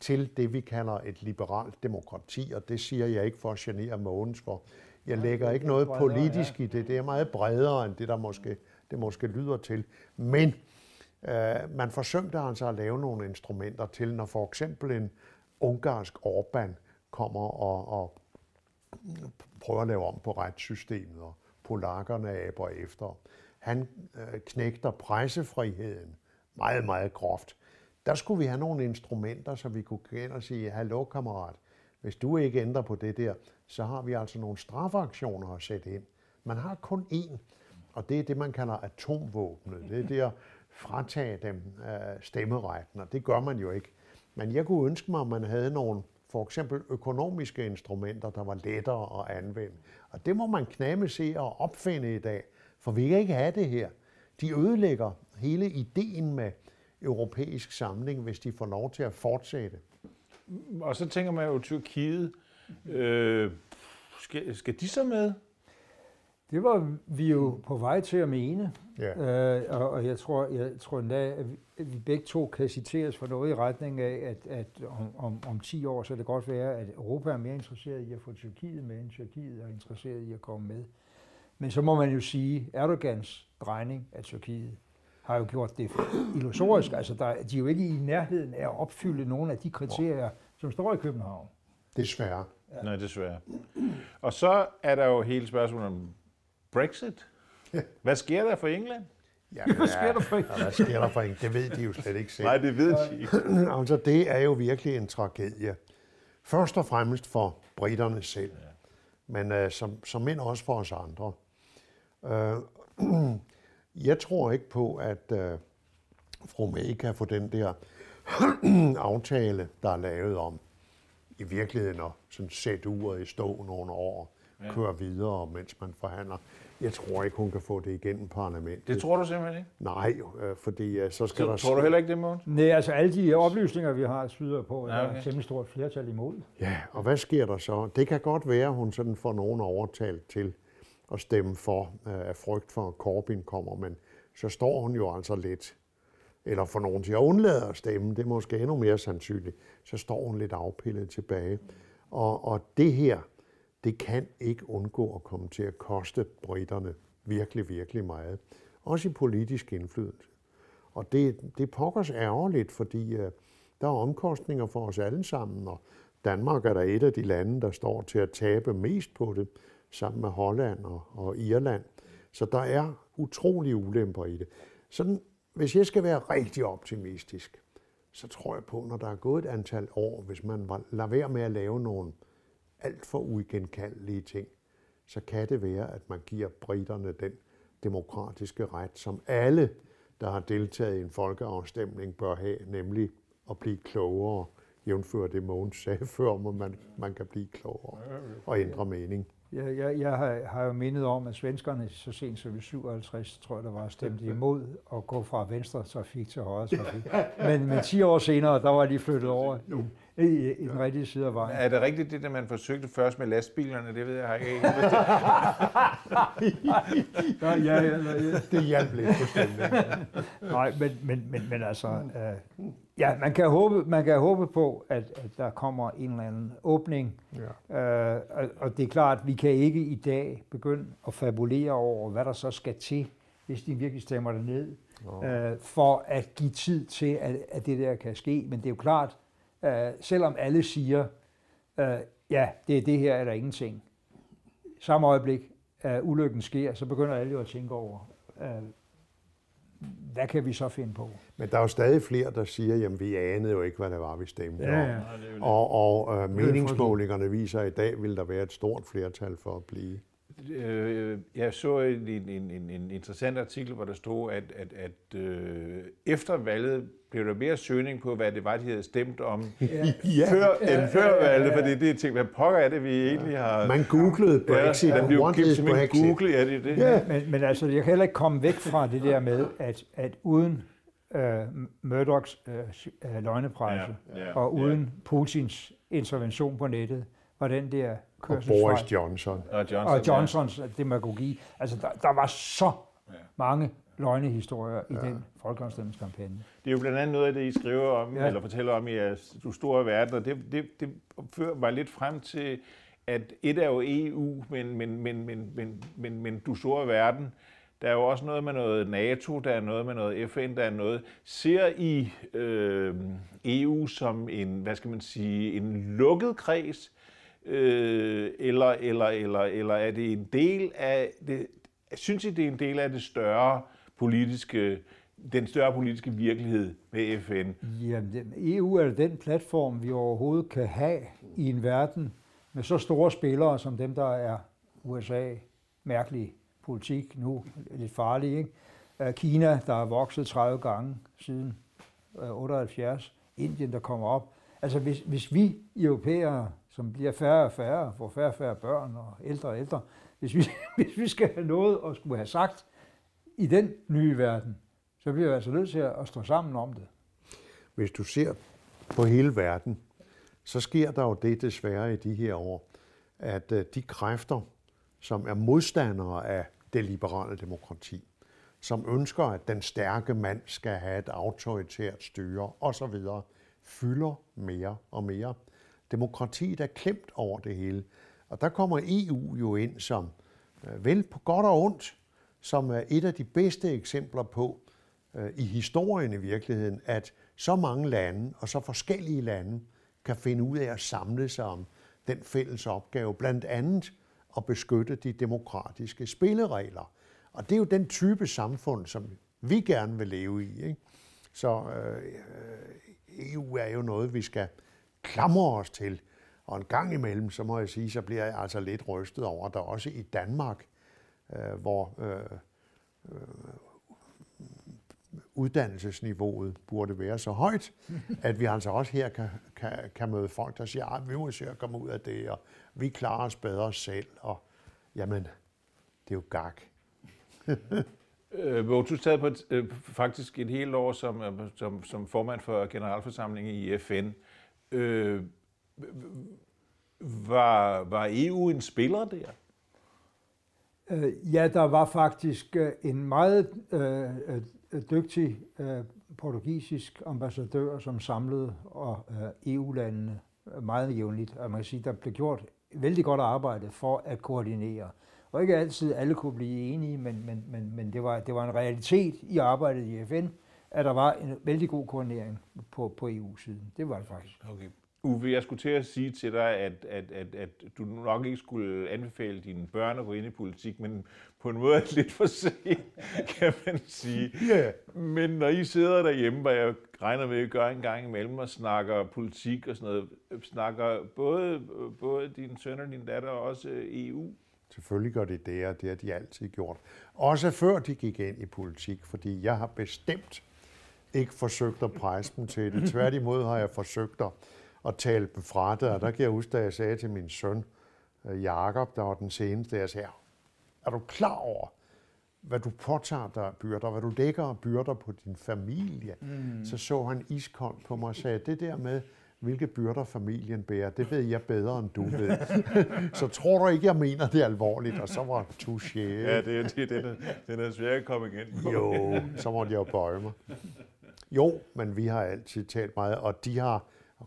til det, vi kalder et liberalt demokrati, og det siger jeg ikke for at genere Mogens, for jeg lægger ikke noget politisk i det. Det er meget bredere end det, der måske, det måske lyder til. Men øh, man forsømte altså at lave nogle instrumenter til, når for eksempel en ungarsk Orbán kommer og, og prøver at lave om på retssystemet, og polakkerne aber efter. Han øh, knægter pressefriheden meget, meget groft. Der skulle vi have nogle instrumenter, så vi kunne gå ind og sige, hallo kammerat, hvis du ikke ændrer på det der, så har vi altså nogle straffeaktioner at sætte ind. Man har kun én, og det er det, man kalder atomvåbnet. Det er det at fratage dem øh, stemmeretten, og det gør man jo ikke. Men jeg kunne ønske mig, at man havde nogle for eksempel økonomiske instrumenter, der var lettere at anvende. Og det må man knæme se og opfinde i dag, for vi kan ikke have det her. De ødelægger hele ideen med europæisk samling, hvis de får lov til at fortsætte. Og så tænker man jo, Tyrkiet, øh, skal, skal de så med? Det var vi jo på vej til at mene, Ja. øh, og, og jeg tror, jeg tror endda, at vi, at vi begge to kan citeres for noget i retning af, at, at om, om, om 10 år, så det godt være, at Europa er mere interesseret i at få Tyrkiet med, end Tyrkiet er interesseret i at komme med. Men så må man jo sige, Erdogans drejning af Tyrkiet har jo gjort det illusorisk. Altså, der, de er jo ikke i nærheden af at opfylde nogle af de kriterier, som står i København. Desværre. Nej, desværre. Og så er der jo hele spørgsmålet om Brexit. Hvad sker der for England? Ja, Hvad sker der for ja, hvad sker der for en? Det ved de jo slet ikke selv. Nej, det ved de ikke. altså, det er jo virkelig en tragedie. Først og fremmest for britterne selv, men uh, som, som mænd også for os andre. Uh, jeg tror ikke på, at uh, fru May kan få den der aftale, der er lavet om i virkeligheden at sådan sætte uret i stå nogle år, ja. køre videre, mens man forhandler. Jeg tror ikke, hun kan få det igennem parlamentet. Det tror du simpelthen ikke? Nej, øh, fordi øh, så skal Så, der... tror du heller ikke det, Måns? Nej, altså alle de oplysninger, vi har, tyder på, at Ja, der okay. er et temmelig stort flertal imod. Ja, og hvad sker der så? Det kan godt være, at hun sådan får nogen overtalt til at stemme for, øh, af frygt for, at Corbyn kommer, men så står hun jo altså lidt, eller for nogen til at undlade at stemme, det er måske endnu mere sandsynligt, så står hun lidt afpillet tilbage. Og, og det her, det kan ikke undgå at komme til at koste britterne virkelig, virkelig meget. Også i politisk indflydelse. Og det, det pokkers ærgerligt, fordi øh, der er omkostninger for os alle sammen, og Danmark er der et af de lande, der står til at tabe mest på det, sammen med Holland og, og Irland. Så der er utrolige ulemper i det. Sådan, hvis jeg skal være rigtig optimistisk, så tror jeg på, når der er gået et antal år, hvis man lader være med at lave nogle alt for uigenkaldelige ting, så kan det være, at man giver britterne den demokratiske ret, som alle, der har deltaget i en folkeafstemning, bør have, nemlig at blive klogere, jævnfør det Mogens sagde før, man, man kan blive klogere og ændre mening. Jeg, jeg, jeg har, har jo mindet om, at svenskerne så sent som i 57, tror jeg, der var stemt imod at gå fra venstre trafik til højre trafik. Men, men 10 år senere, der var de flyttet over i, i, i den rigtige side af vejen. Er det rigtigt, det der man forsøgte først med lastbilerne? Det ved jeg ikke. Ja, ja, ja, ja. Det hjalp lidt på stemningen. Nej, men, men, men, men altså, øh, ja, man kan håbe, man kan håbe på, at, at der kommer en eller anden åbning. Ja. Øh, og, og det er klart, at vi kan ikke i dag begynde at fabulere over, hvad der så skal til, hvis de virkelig stemmer det ned, øh, for at give tid til, at, at det der kan ske. Men det er jo klart, øh, selvom alle siger, øh, ja, det er det her eller ingenting, samme øjeblik, at ulykken sker, så begynder alle jo at tænke over, øh, hvad kan vi så finde på? Men der er jo stadig flere, der siger, at vi anede jo ikke, hvad det var, vi stemte Ja, om. ja. Og, og øh, meningsmålingerne viser, at i dag vil der være et stort flertal for at blive. Øh, jeg så en, en, en, en interessant artikel, hvor der stod, at, at, at øh, efter valget blev der mere søgning på, hvad det var, de havde stemt om Ja. før, end før valget, fordi det er ting, hvad pokker er det, vi egentlig har... Man googlede Brexit, ja, ja, den blev simpelthen Brexit? googlet, ja, det er det. Ja. Men, men altså, jeg kan heller ikke komme væk fra det der med, at, at uden øh, Murdochs øh, løgnepresse Ja, ja, og uden Putins intervention på nettet, var den der Og Boris Johnson. Og Johnson, og Johnsons demagogi, altså der, der var så Ja. mange løgnehistorier i den folkeafstemningskampagne. Det er jo blandt andet noget af det, I skriver om, Ja. ja. eller fortæller om i jeres Du Store Verden, og det, det, det fører mig lidt frem til, at et er jo EU, men, men, men, men, men, men, men Du Store Verden, der er jo også noget med noget NATO, der er noget med noget FN, der er noget. Ser I øh, EU som en, hvad skal man sige, en lukket kreds, øh, eller, eller, eller, eller er det en del af det, synes I, det er en del af det større politiske, den større politiske virkelighed med FN? Jamen, EU er den platform, vi overhovedet kan have i en verden med så store spillere som dem, der er USA. Mærkelig politik nu, lidt farlig, ikke? Øh, Kina, der er vokset 30 gange siden øh, 78. Indien, der kommer op. Altså, hvis, hvis vi europæere, som bliver færre og færre, får færre og færre børn og ældre og ældre, hvis vi, hvis vi skal have noget at skulle have sagt i den nye verden, så bliver vi altså nødt til at stå sammen om det. Hvis du ser på hele verden, så sker der jo det desværre i de her år, at øh, de kræfter, som er modstandere af det liberale demokrati, som ønsker, at den stærke mand skal have et autoritært styre osv., fylder mere og mere. Demokratiet er klemt over det hele. Og der kommer EU jo ind som, øh, vel på godt og ondt, som er et af de bedste eksempler på, øh, i historien i virkeligheden, at så mange lande og så forskellige lande kan finde ud af at samle sig om den fælles opgave, blandt andet at beskytte de demokratiske spilleregler. Og det er jo den type samfund, som vi gerne vil leve i. Ikke? Så øh, EU er jo noget, vi skal klamre os til. Og en gang imellem, så må jeg sige, så bliver jeg altså lidt rystet over, at der også i Danmark, øh, hvor øh, øh, uddannelsesniveauet burde være så højt, at vi altså også her kan, kan, kan møde folk, der siger, at vi må se at komme ud af det, og vi klarer os bedre selv, og jamen, det er jo gak. Øh, du sad på et, øh, faktisk et helt år som, øh, som, som formand for generalforsamlingen i FN. Øh, Øh, var, var EU en spiller der? Øh, ja, der var faktisk øh, en meget øh, øh, dygtig øh, portugisisk ambassadør, som samlede og øh, EU-landene meget jævnligt. Og man kan sige, der blev gjort vældig godt arbejde for at koordinere. Og ikke altid alle kunne blive enige, men, men, men, men det, var, det var en realitet i arbejdet i FN, at der var en vældig god koordinering på, på EU-siden. Det var det faktisk. Okay. Uwe, jeg skulle til at sige til dig, at, at, at, at du nok ikke skulle anbefale dine børn at gå ind i politik, men på en måde lidt for sent, kan man sige. Yeah. Men når I sidder derhjemme, hvor jeg regner med, at I gør en gang imellem og snakker politik og sådan noget, snakker både, både din søn og din datter og også EU? Selvfølgelig gør de det, og det har de altid gjort. Også før de gik ind i politik, fordi jeg har bestemt ikke forsøgt at presse dem til det. Tværtimod har jeg forsøgt at tale dem fra det. Og der kan jeg huske, da jeg sagde til min søn, øh, Jakob, der var den seneste, jeg sagde, er du klar over, hvad du påtager dig af byrder, hvad du lægger af byrder på din familie? Mm. Så så han iskoldt på mig og sagde, det der med, hvilke byrder familien bærer, det ved jeg bedre, end du ved. så tror du ikke, jeg mener det alvorligt? Og så var touché. Ja, det er, det, den, er, den er svær at komme igen på. Jo, så måtte jeg jo bøje mig. Jo, men vi har altid talt meget, og de har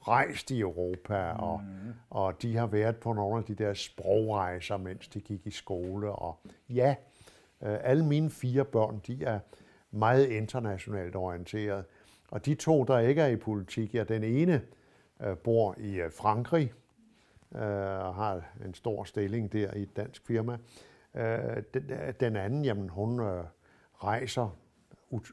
rejst i Europa, og, mm. og de har været på nogle af de der sprogrejser, mens de gik i skole. Og ja, øh, alle mine fire børn, de er meget internationalt orienteret. Og de to, der ikke er i politik, ja, den ene øh, bor i øh, Frankrig, øh, og har en stor stilling der i et dansk firma. Øh, den, den anden, jamen, hun øh, rejser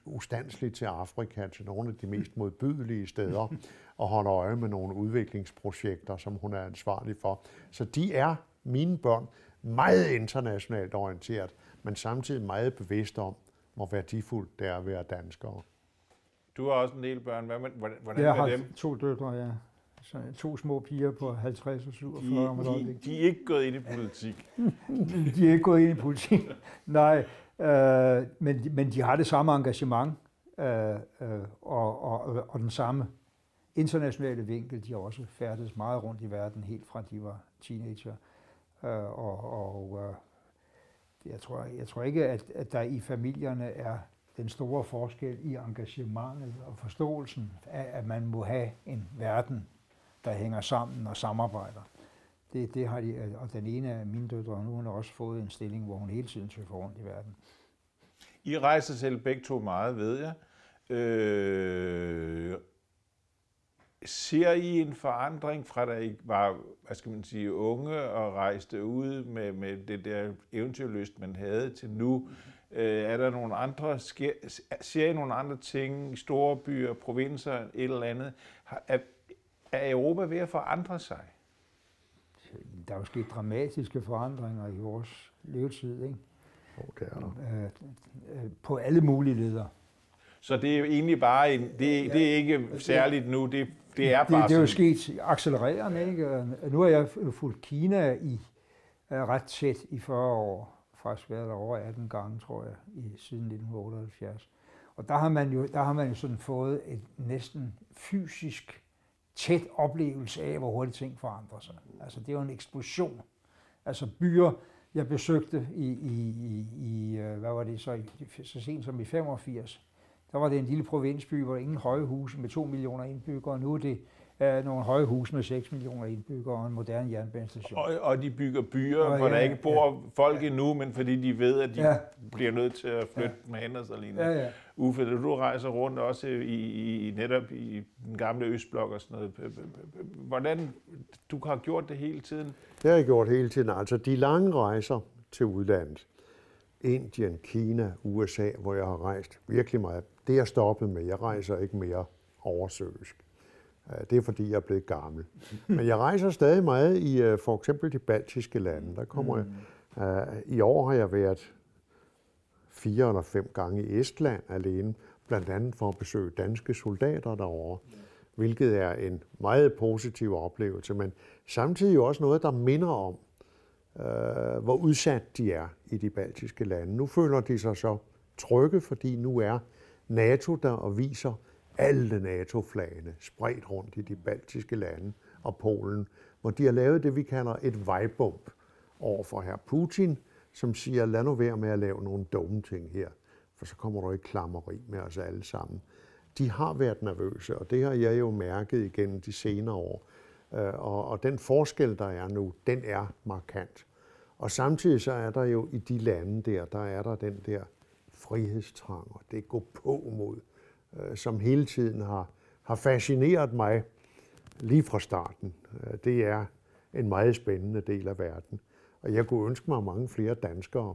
ustandsligt til Afrika, til nogle af de mest modbydelige steder, og holder øje med nogle udviklingsprojekter, som hun er ansvarlig for. Så de er, mine børn, meget internationalt orienteret, men samtidig meget bevidst om, hvor værdifuldt det er at være danskere. Du har også en del børn. Hvad med, hvordan hvordan jeg har dem? to døtre, ja. Så to små piger på 50 og 47 de, de, de er ikke gået ind i politik. de er ikke gået ind i politik. Nej, øh, men, men de har det samme engagement øh, øh, og, og, og den samme internationale vinkel. De har også færdes meget rundt i verden, helt fra de var teenager. Øh, og og øh, jeg, tror, jeg tror ikke, at, at der i familierne er den store forskel i engagementet og forståelsen af, at man må have en verden, der hænger sammen og samarbejder. Det, det har de, øh, og den ene af mine døtre, nu har også fået en stilling, hvor hun hele tiden søger rundt i verden. I rejser selv begge to meget, ved jeg. Øh, ser I en forandring fra da I var, hvad skal man sige, unge og rejste ud med, med det der eventyrlyst, man havde til nu? Øh, er der nogle andre, sker, ser I nogle andre ting i store byer, provinser, et eller andet? Er, er Europa ved at forandre sig? Der er jo sket dramatiske forandringer i vores levetid, ikke? Oh, det er der. Øh, øh, på alle mulige leder. Så det er egentlig bare en, det, det er ikke særligt nu, det, det er bare det, det er jo sket accelererende, ikke? Nu har jeg fulgt Kina i ret tæt i 40 år, faktisk været der over 18 gange, tror jeg, i, siden 1978. Og der har man jo, der har man jo sådan fået et næsten fysisk tæt oplevelse af, hvor hurtigt ting forandrer sig. Altså det er jo en eksplosion. Altså byer, jeg besøgte i, i, i, i øh, hvad var det så, så sent som i 85, der var det en lille provinsby, hvor ingen høje huse med 2 millioner indbyggere. Nu er det uh, nogle høje huse med 6 millioner indbyggere og en moderne jernbanestation. Og, og de bygger byer, og, hvor ja, der ikke bor ja, folk endnu, men fordi de ved, at de ja. bliver nødt til at flytte ja. med hænder og lignende. Ja, ja. Uffe, du rejser rundt også i, i, netop i den gamle Østblok og sådan noget. Hvordan, du har gjort det hele tiden? Det har jeg gjort hele tiden. Altså de lange rejser til udlandet, Indien, Kina, USA, hvor jeg har rejst virkelig meget. Det er stoppet med. Jeg rejser ikke mere oversøisk. Det er fordi, jeg er blevet gammel. Men jeg rejser stadig meget i øh, for eksempel de baltiske lande. Der kommer jeg, uh, I år har jeg været fire eller fem gange i Estland alene, blandt andet for at besøge danske soldater derovre, hvilket er en meget positiv oplevelse, men samtidig også noget, der minder om, uh, hvor udsat de er i de baltiske lande. Nu føler de sig så trygge, fordi nu er NATO der og viser, alle NATO-flagene spredt rundt i de baltiske lande og Polen, hvor de har lavet det, vi kalder et vejbump over for herr Putin, som siger, lad nu være med at lave nogle dumme ting her, for så kommer du i klammeri med os alle sammen. De har været nervøse, og det har jeg jo mærket igennem de senere år. Øh, og, og den forskel, der er nu, den er markant. Og samtidig så er der jo i de lande der, der er der den der frihedstrang, og det går på mod øh, som hele tiden har, har fascineret mig lige fra starten. Øh, det er en meget spændende del af verden. Og jeg kunne ønske mig, at mange flere danskere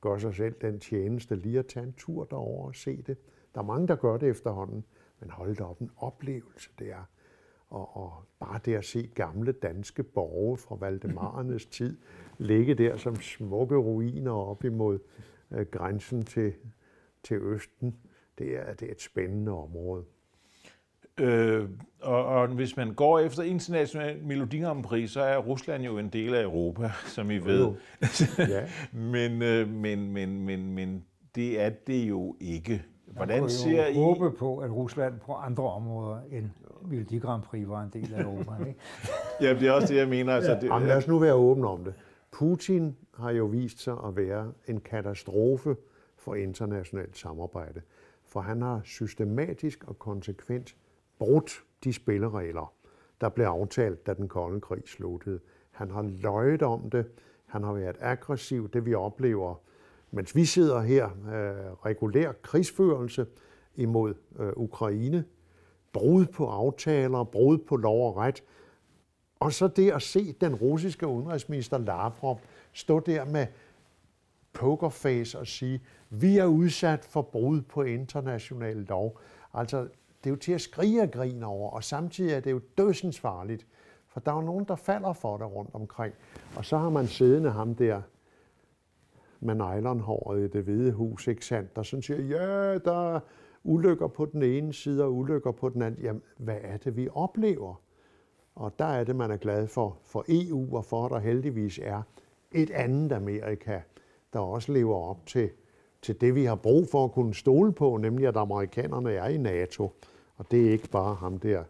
gør sig selv den tjeneste lige at tage en tur derover og se det. Der er mange, der gør det efterhånden, men hold da op en oplevelse, det er. Og, og bare det at se gamle danske borge fra Valdemarernes tid ligge der som smukke ruiner op imod øh, grænsen til, til Østen, det er, det er et spændende område. Øh, og, og hvis man går efter international Melodi Grand Prix, så er Rusland jo en del af Europa, som I ved. ja. men, øh, men, men, men, men det er det jo ikke. Hvordan man ser I... håbe på, at Rusland på andre områder end Melodi Grand Prix var en del af Europa. Ikke? ja, det er også det, jeg mener. Altså, det, Jamen, lad os nu være åbne om det. Putin har jo vist sig at være en katastrofe for internationalt samarbejde for han har systematisk og konsekvent brudt de spilleregler, der blev aftalt, da den kolde krig sluttede. Han har løjet om det, han har været aggressiv, det vi oplever, mens vi sidder her, øh, regulær krigsførelse imod øh, Ukraine, brud på aftaler, brud på lov og ret, og så det at se den russiske udenrigsminister Lavrov stå der med pokerface og sige, vi er udsat for brud på international lov. Altså, det er jo til at skrige og grine over, og samtidig er det jo dødsens farligt, for der er jo nogen, der falder for det rundt omkring. Og så har man siddende ham der med nylonhåret i det hvide hus, ikke sandt, der sådan siger, ja, der er ulykker på den ene side og ulykker på den anden. Jamen, hvad er det, vi oplever? Og der er det, man er glad for, for EU og for, at der heldigvis er et andet Amerika, der også lever op til, til det, vi har brug for at kunne stole på, nemlig at amerikanerne er i NATO. Og det er ikke bare ham der,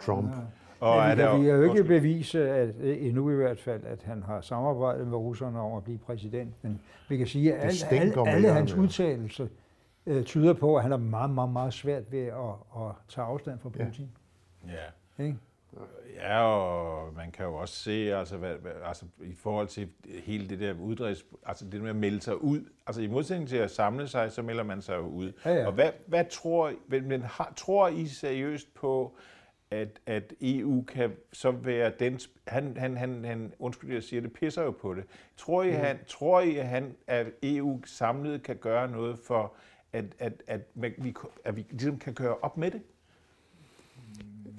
Trump. Ja. Og er det, vi kan jo ikke bevise, at, endnu i hvert fald, at han har samarbejdet med russerne om at blive præsident. Men vi kan sige, at alle, alle, alle hans udtalelser øh, tyder på, at han er meget, meget, meget svært ved at, at tage afstand fra Putin. Ja. ja. Ikke? Ja, og man kan jo også se, altså, hvad, hvad, altså i forhold til hele det der uddrives, altså det med at melde sig ud, altså i modsætning til at samle sig, så melder man sig jo ud. Ja, ja. Og hvad, hvad tror, men har, tror I seriøst på, at, at EU kan så være den, han, han, han, han undskyld, jeg siger det, pisser jo på det. Tror I, mm. han, tror I at, han, at EU samlet kan gøre noget for, at, at, at, at, vi, at vi ligesom kan køre op med det?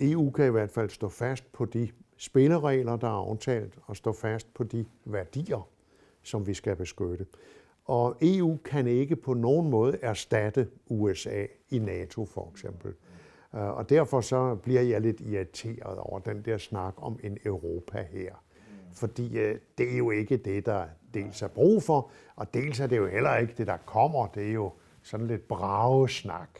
EU kan i hvert fald stå fast på de spilleregler, der er aftalt, og stå fast på de værdier, som vi skal beskytte. Og EU kan ikke på nogen måde erstatte USA i NATO for eksempel. Øh, og derfor så bliver jeg lidt irriteret over den der snak om en Europa her. Fordi øh, det er jo ikke det, der dels er brug for, og dels er det jo heller ikke det, der kommer. Det er jo sådan lidt bragesnak.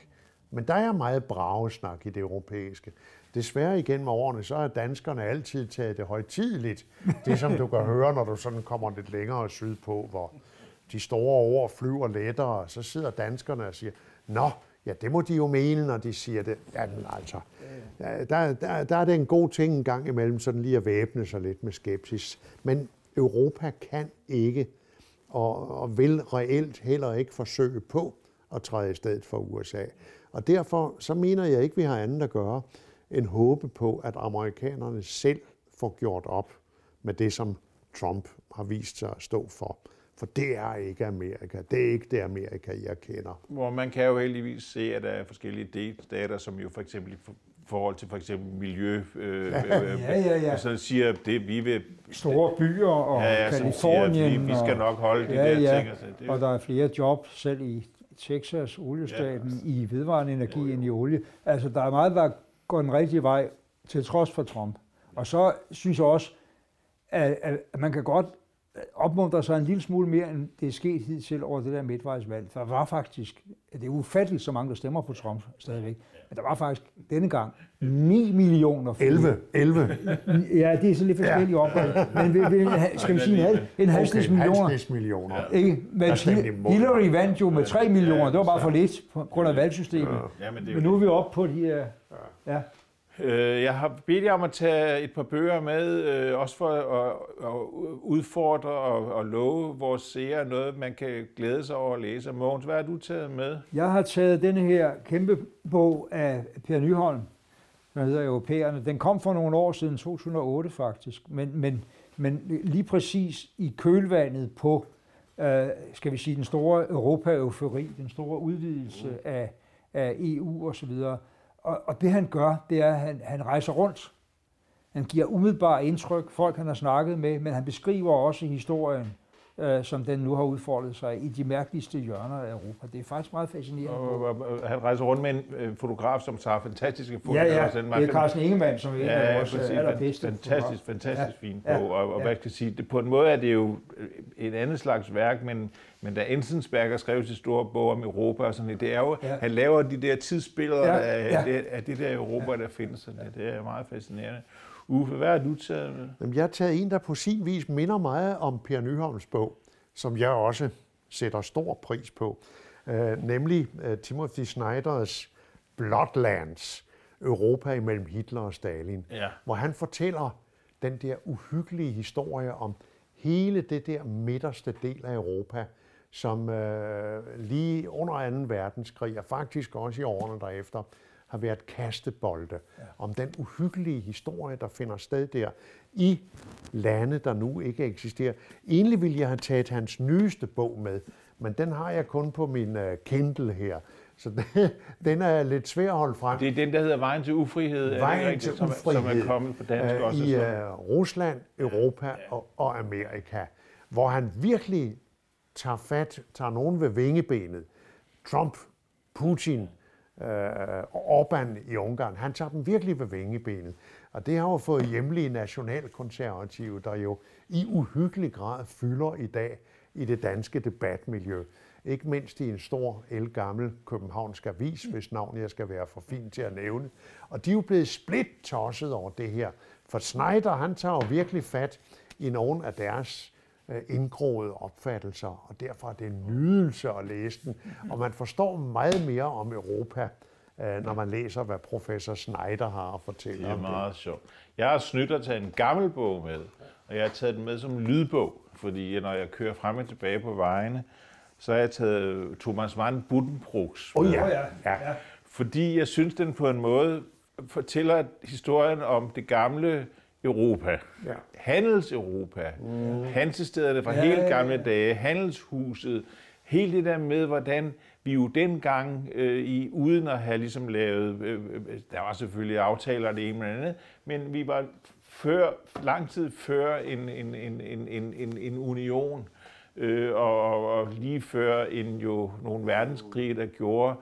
Men der er meget bragesnak i det europæiske desværre igennem årene, så har danskerne altid taget det højtidligt. Det som du kan høre, når du sådan kommer lidt længere sydpå, hvor de store ord flyver lettere, så sidder danskerne og siger, Nå, ja, det må de jo mene, når de siger det. Jamen altså, der, der, der er det en god ting en gang imellem, sådan lige at væbne sig lidt med skepsis. Men Europa kan ikke og, og vil reelt heller ikke forsøge på at træde i stedet for USA. Og derfor så mener jeg ikke, vi har andet at gøre end håbe på, at amerikanerne selv får gjort op med det, som Trump har vist sig at stå for. For det er ikke Amerika. Det er ikke det Amerika, jeg kender. Hvor man kan jo heldigvis se, at der er forskellige delstater, som jo for eksempel i forhold til for eksempel miljø, øh, ja, ja, ja. så siger, at det vi vil... Store byer og ja, ja, Kalifornien. Siger, vi, vi skal nok holde de ja, der ja. ting. Altså, det og der er flere job selv i Texas, oliestaten, ja. i vedvarende energi jo. end i olie. Altså, der er meget, der går den rigtige vej, til trods for Trump. Og så synes jeg også, at, at man kan godt opmuntre sig en lille smule mere, end det er sket hidtil over det der midtvejsvalg. Der var faktisk, det er ufatteligt så mange, der stemmer på Trump stadigvæk, men der var faktisk denne gang 9 millioner. 11. 11. Ja, det er så lidt forskellige ja. opgave. Men vi, vi, skal vi sige en, halv, en halvsnits okay, millioner? millioner. Ikke? Men Hillary vandt jo med 3 millioner. Det var bare for lidt på grund af valgsystemet. Ja, men, men nu er vi oppe på de her... Ja. Øh, jeg har bedt jer om at tage et par bøger med, øh, også for at, at udfordre og at love vores seere noget, man kan glæde sig over at læse. Mogens, hvad har du taget med? Jeg har taget denne her kæmpe bog af Per Nyholm, der hedder Europæerne. Den kom for nogle år siden, 2008 faktisk, men, men, men lige præcis i kølvandet på, øh, skal vi sige, den store Europa-eufori, den store udvidelse af, af EU osv., og, og det han gør, det er, at han, han rejser rundt. Han giver umiddelbart indtryk, folk han har snakket med, men han beskriver også historien, øh, som den nu har udfoldet sig i de mærkeligste hjørner af Europa. Det er faktisk meget fascinerende. Og, og, og han rejser rundt med en øh, fotograf, som tager fantastiske fotografer. Ja, ja, det er Carsten Ingemann, som er en ja, af vores præcis, allerbedste Fantastisk, fantastisk ja, fint på. Ja, og, og ja. hvad skal jeg sige, det, på en måde er det jo et andet slags værk, men, men da Enzensberger skrev sit store bog om Europa og sådan det er jo, ja. han laver de der tidsbilleder ja, af, ja. Af, af det der Europa, ja. der findes. Sådan det, det er meget fascinerende. Uffe, hvad har du taget med? Jamen, jeg har taget en, der på sin vis minder meget om Per Nyholms bog, som jeg også sætter stor pris på, uh, nemlig uh, Timothy Snyders Bloodlands, Europa imellem Hitler og Stalin, ja. hvor han fortæller den der uhyggelige historie om hele det der midterste del af Europa, som øh, lige under 2. verdenskrig, og faktisk også i årene derefter, har været kastebolde ja. om den uhyggelige historie, der finder sted der i lande, der nu ikke eksisterer. Egentlig ville jeg have taget hans nyeste bog med, men den har jeg kun på min uh, Kindle her. Så den, den er lidt svær at holde frem. Det er den, der hedder Vejen til ufrihed. Vejen det til ufrihed. Som er kommet på dansk uh, også. I uh, Rusland, Europa ja, ja. Og, og Amerika, hvor han virkelig tager fat, tager nogen ved vingebenet. Trump, Putin, øh, Orbán i Ungarn, han tager dem virkelig ved vingebenet. Og det har jo fået hjemlige nationalkonservative, der jo i uhyggelig grad fylder i dag i det danske debatmiljø. Ikke mindst i en stor, elgammel københavnsk avis, hvis navn jeg skal være for fin til at nævne. Og de er jo blevet splittosset over det her. For Schneider, han tager jo virkelig fat i nogle af deres Øh, indgroede opfattelser, og derfor er det en nydelse at læse den. Og man forstår meget mere om Europa, øh, når man læser, hvad professor Schneider har at fortælle om det. Er meget sjovt. Jeg har snydt at tage en gammel bog med, og jeg har taget den med som lydbog, fordi når jeg kører frem og tilbage på vejene, så har jeg taget Thomas Mann Buddenbrooks. Oh, ja. ja. ja. Fordi jeg synes, den på en måde fortæller historien om det gamle Europa. Ja. Handels-Europa. Mm. Hansestederne fra ja, helt gamle dage. Handelshuset. Hele det der med, hvordan vi jo dengang, øh, i, uden at have ligesom lavet, øh, øh, der var selvfølgelig aftaler det ene med andet, men vi var før, lang tid før en, en, en, en, en, en union, øh, og, og lige før en jo nogle verdenskrige, der gjorde,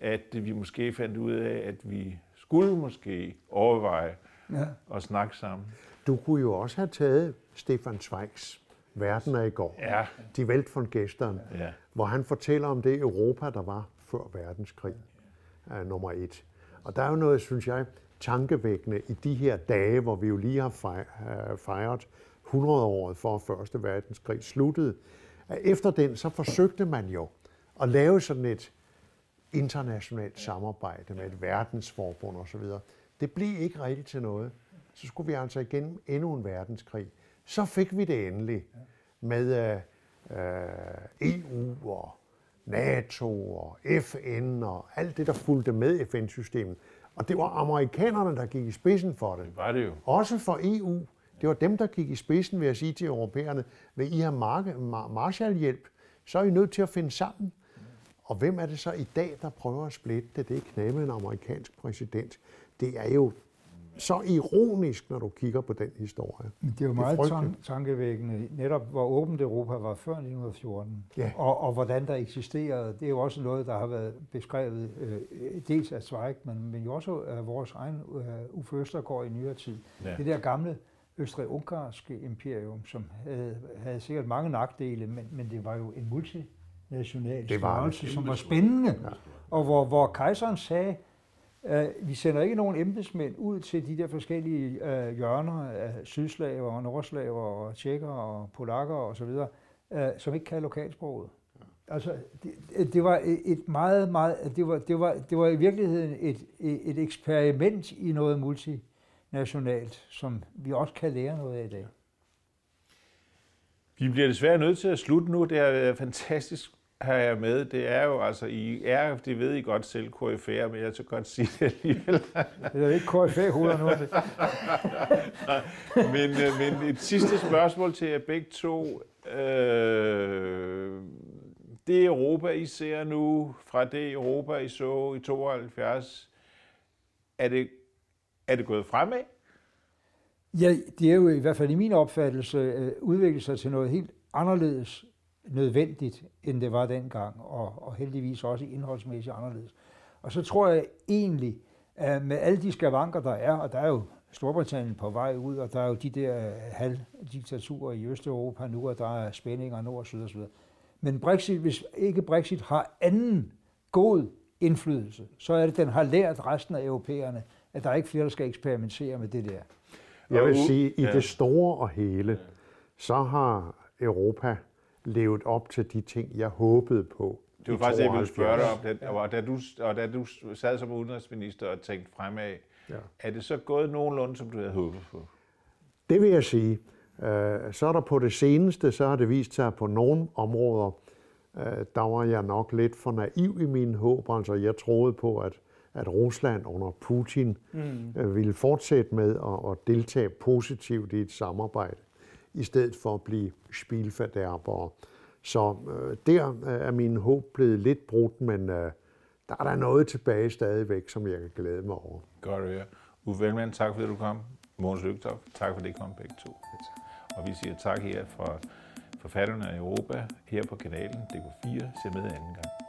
at vi måske fandt ud af, at vi skulle måske overveje ja. og snakke sammen. Du kunne jo også have taget Stefan Zweigs Verden er i går. Ja. De Welt von Gestern, ja. hvor han fortæller om det Europa, der var før verdenskrig, er nummer et. Og der er jo noget, synes jeg, tankevækkende i de her dage, hvor vi jo lige har øh, fejret 100-året for Første Verdenskrig sluttede. Efter den, så forsøgte man jo at lave sådan et internationalt samarbejde med et verdensforbund osv. Det blev ikke rigtigt til noget. Så skulle vi altså igen endnu en verdenskrig. Så fik vi det endelig med uh, EU og NATO og FN og alt det, der fulgte med FN-systemet. Og det var amerikanerne, der gik i spidsen for det. Det var det jo. Også for EU. Det var dem, der gik i spidsen ved at sige til europæerne, vil I have Marshallhjælp, så er I nødt til at finde sammen. Og hvem er det så i dag, der prøver at splitte det? Det er knæme en amerikansk præsident. Det er jo så ironisk, når du kigger på den historie. Det er jo meget det er tankevækkende, netop hvor åbent Europa var før 1914, ja. og, og hvordan der eksisterede. Det er jo også noget, der har været beskrevet øh, dels af Zweig, men, men jo også af vores egen øh, Uffe Østergaard i nyere tid. Ja. Det der gamle østrig-ungarske imperium, som havde, havde sikkert mange nagdele, men, men det var jo en multinational størrelse, som var spændende. Ja. Og hvor, hvor kejseren sagde, Uh, vi sender ikke nogen embedsmænd ud til de der forskellige uh, hjørner af sydslaver og nordslaver og tjekker og polakker og så videre, uh, som ikke kan lokalsproget. Altså, det, det var et meget, meget, det var, det var, det var i virkeligheden et, et eksperiment i noget multinationalt, som vi også kan lære noget af i dag. Vi bliver desværre nødt til at slutte nu. Det har været fantastisk har jeg med, det er jo, altså, I er, det ved I godt selv, KFR, men jeg så godt sige det alligevel. Det er ikke KFR-hoveder nu. Men, øh, men et sidste spørgsmål til jer begge to. Øh, det Europa, I ser nu, fra det Europa, I så i 72, er det, er det gået fremad? Ja, det er jo i hvert fald i min opfattelse øh, udviklet sig til noget helt anderledes nødvendigt, end det var dengang, og, og heldigvis også indholdsmæssigt anderledes. Og så tror jeg egentlig, at med alle de skavanker, der er, og der er jo Storbritannien på vej ud, og der er jo de der halvdiktaturer i Østeuropa nu, og der er spændinger nord og syd og så videre. Men Brexit, hvis ikke Brexit har anden god indflydelse, så er det, den har lært resten af europæerne, at der er ikke flere, der skal eksperimentere med det der. Jeg vil sige, at i det store og hele, så har Europa levet op til de ting, jeg håbede på. Det var faktisk det, jeg ville spørge dig om. Det, og, da du, og da du sad som udenrigsminister og tænkte fremad, ja. er det så gået nogenlunde, som du havde håbet på? Det vil jeg sige. Øh, så er der på det seneste, så har det vist sig på nogle områder, øh, der var jeg nok lidt for naiv i mine håb. Altså jeg troede på, at, at Rusland under Putin mm. Øh, ville fortsætte med at, at deltage positivt i et samarbejde i stedet for at blive spilfærderbere. Så øh, der øh, er min håb blevet lidt brudt, men øh, der er der noget tilbage stadigvæk, som jeg kan glæde mig over. Godt at høre. Uffe tak fordi du kom. Mogens Lygtoft, tak for det kom begge to. Og vi siger tak her fra forfatterne af Europa her på kanalen DK4. Se med anden gang.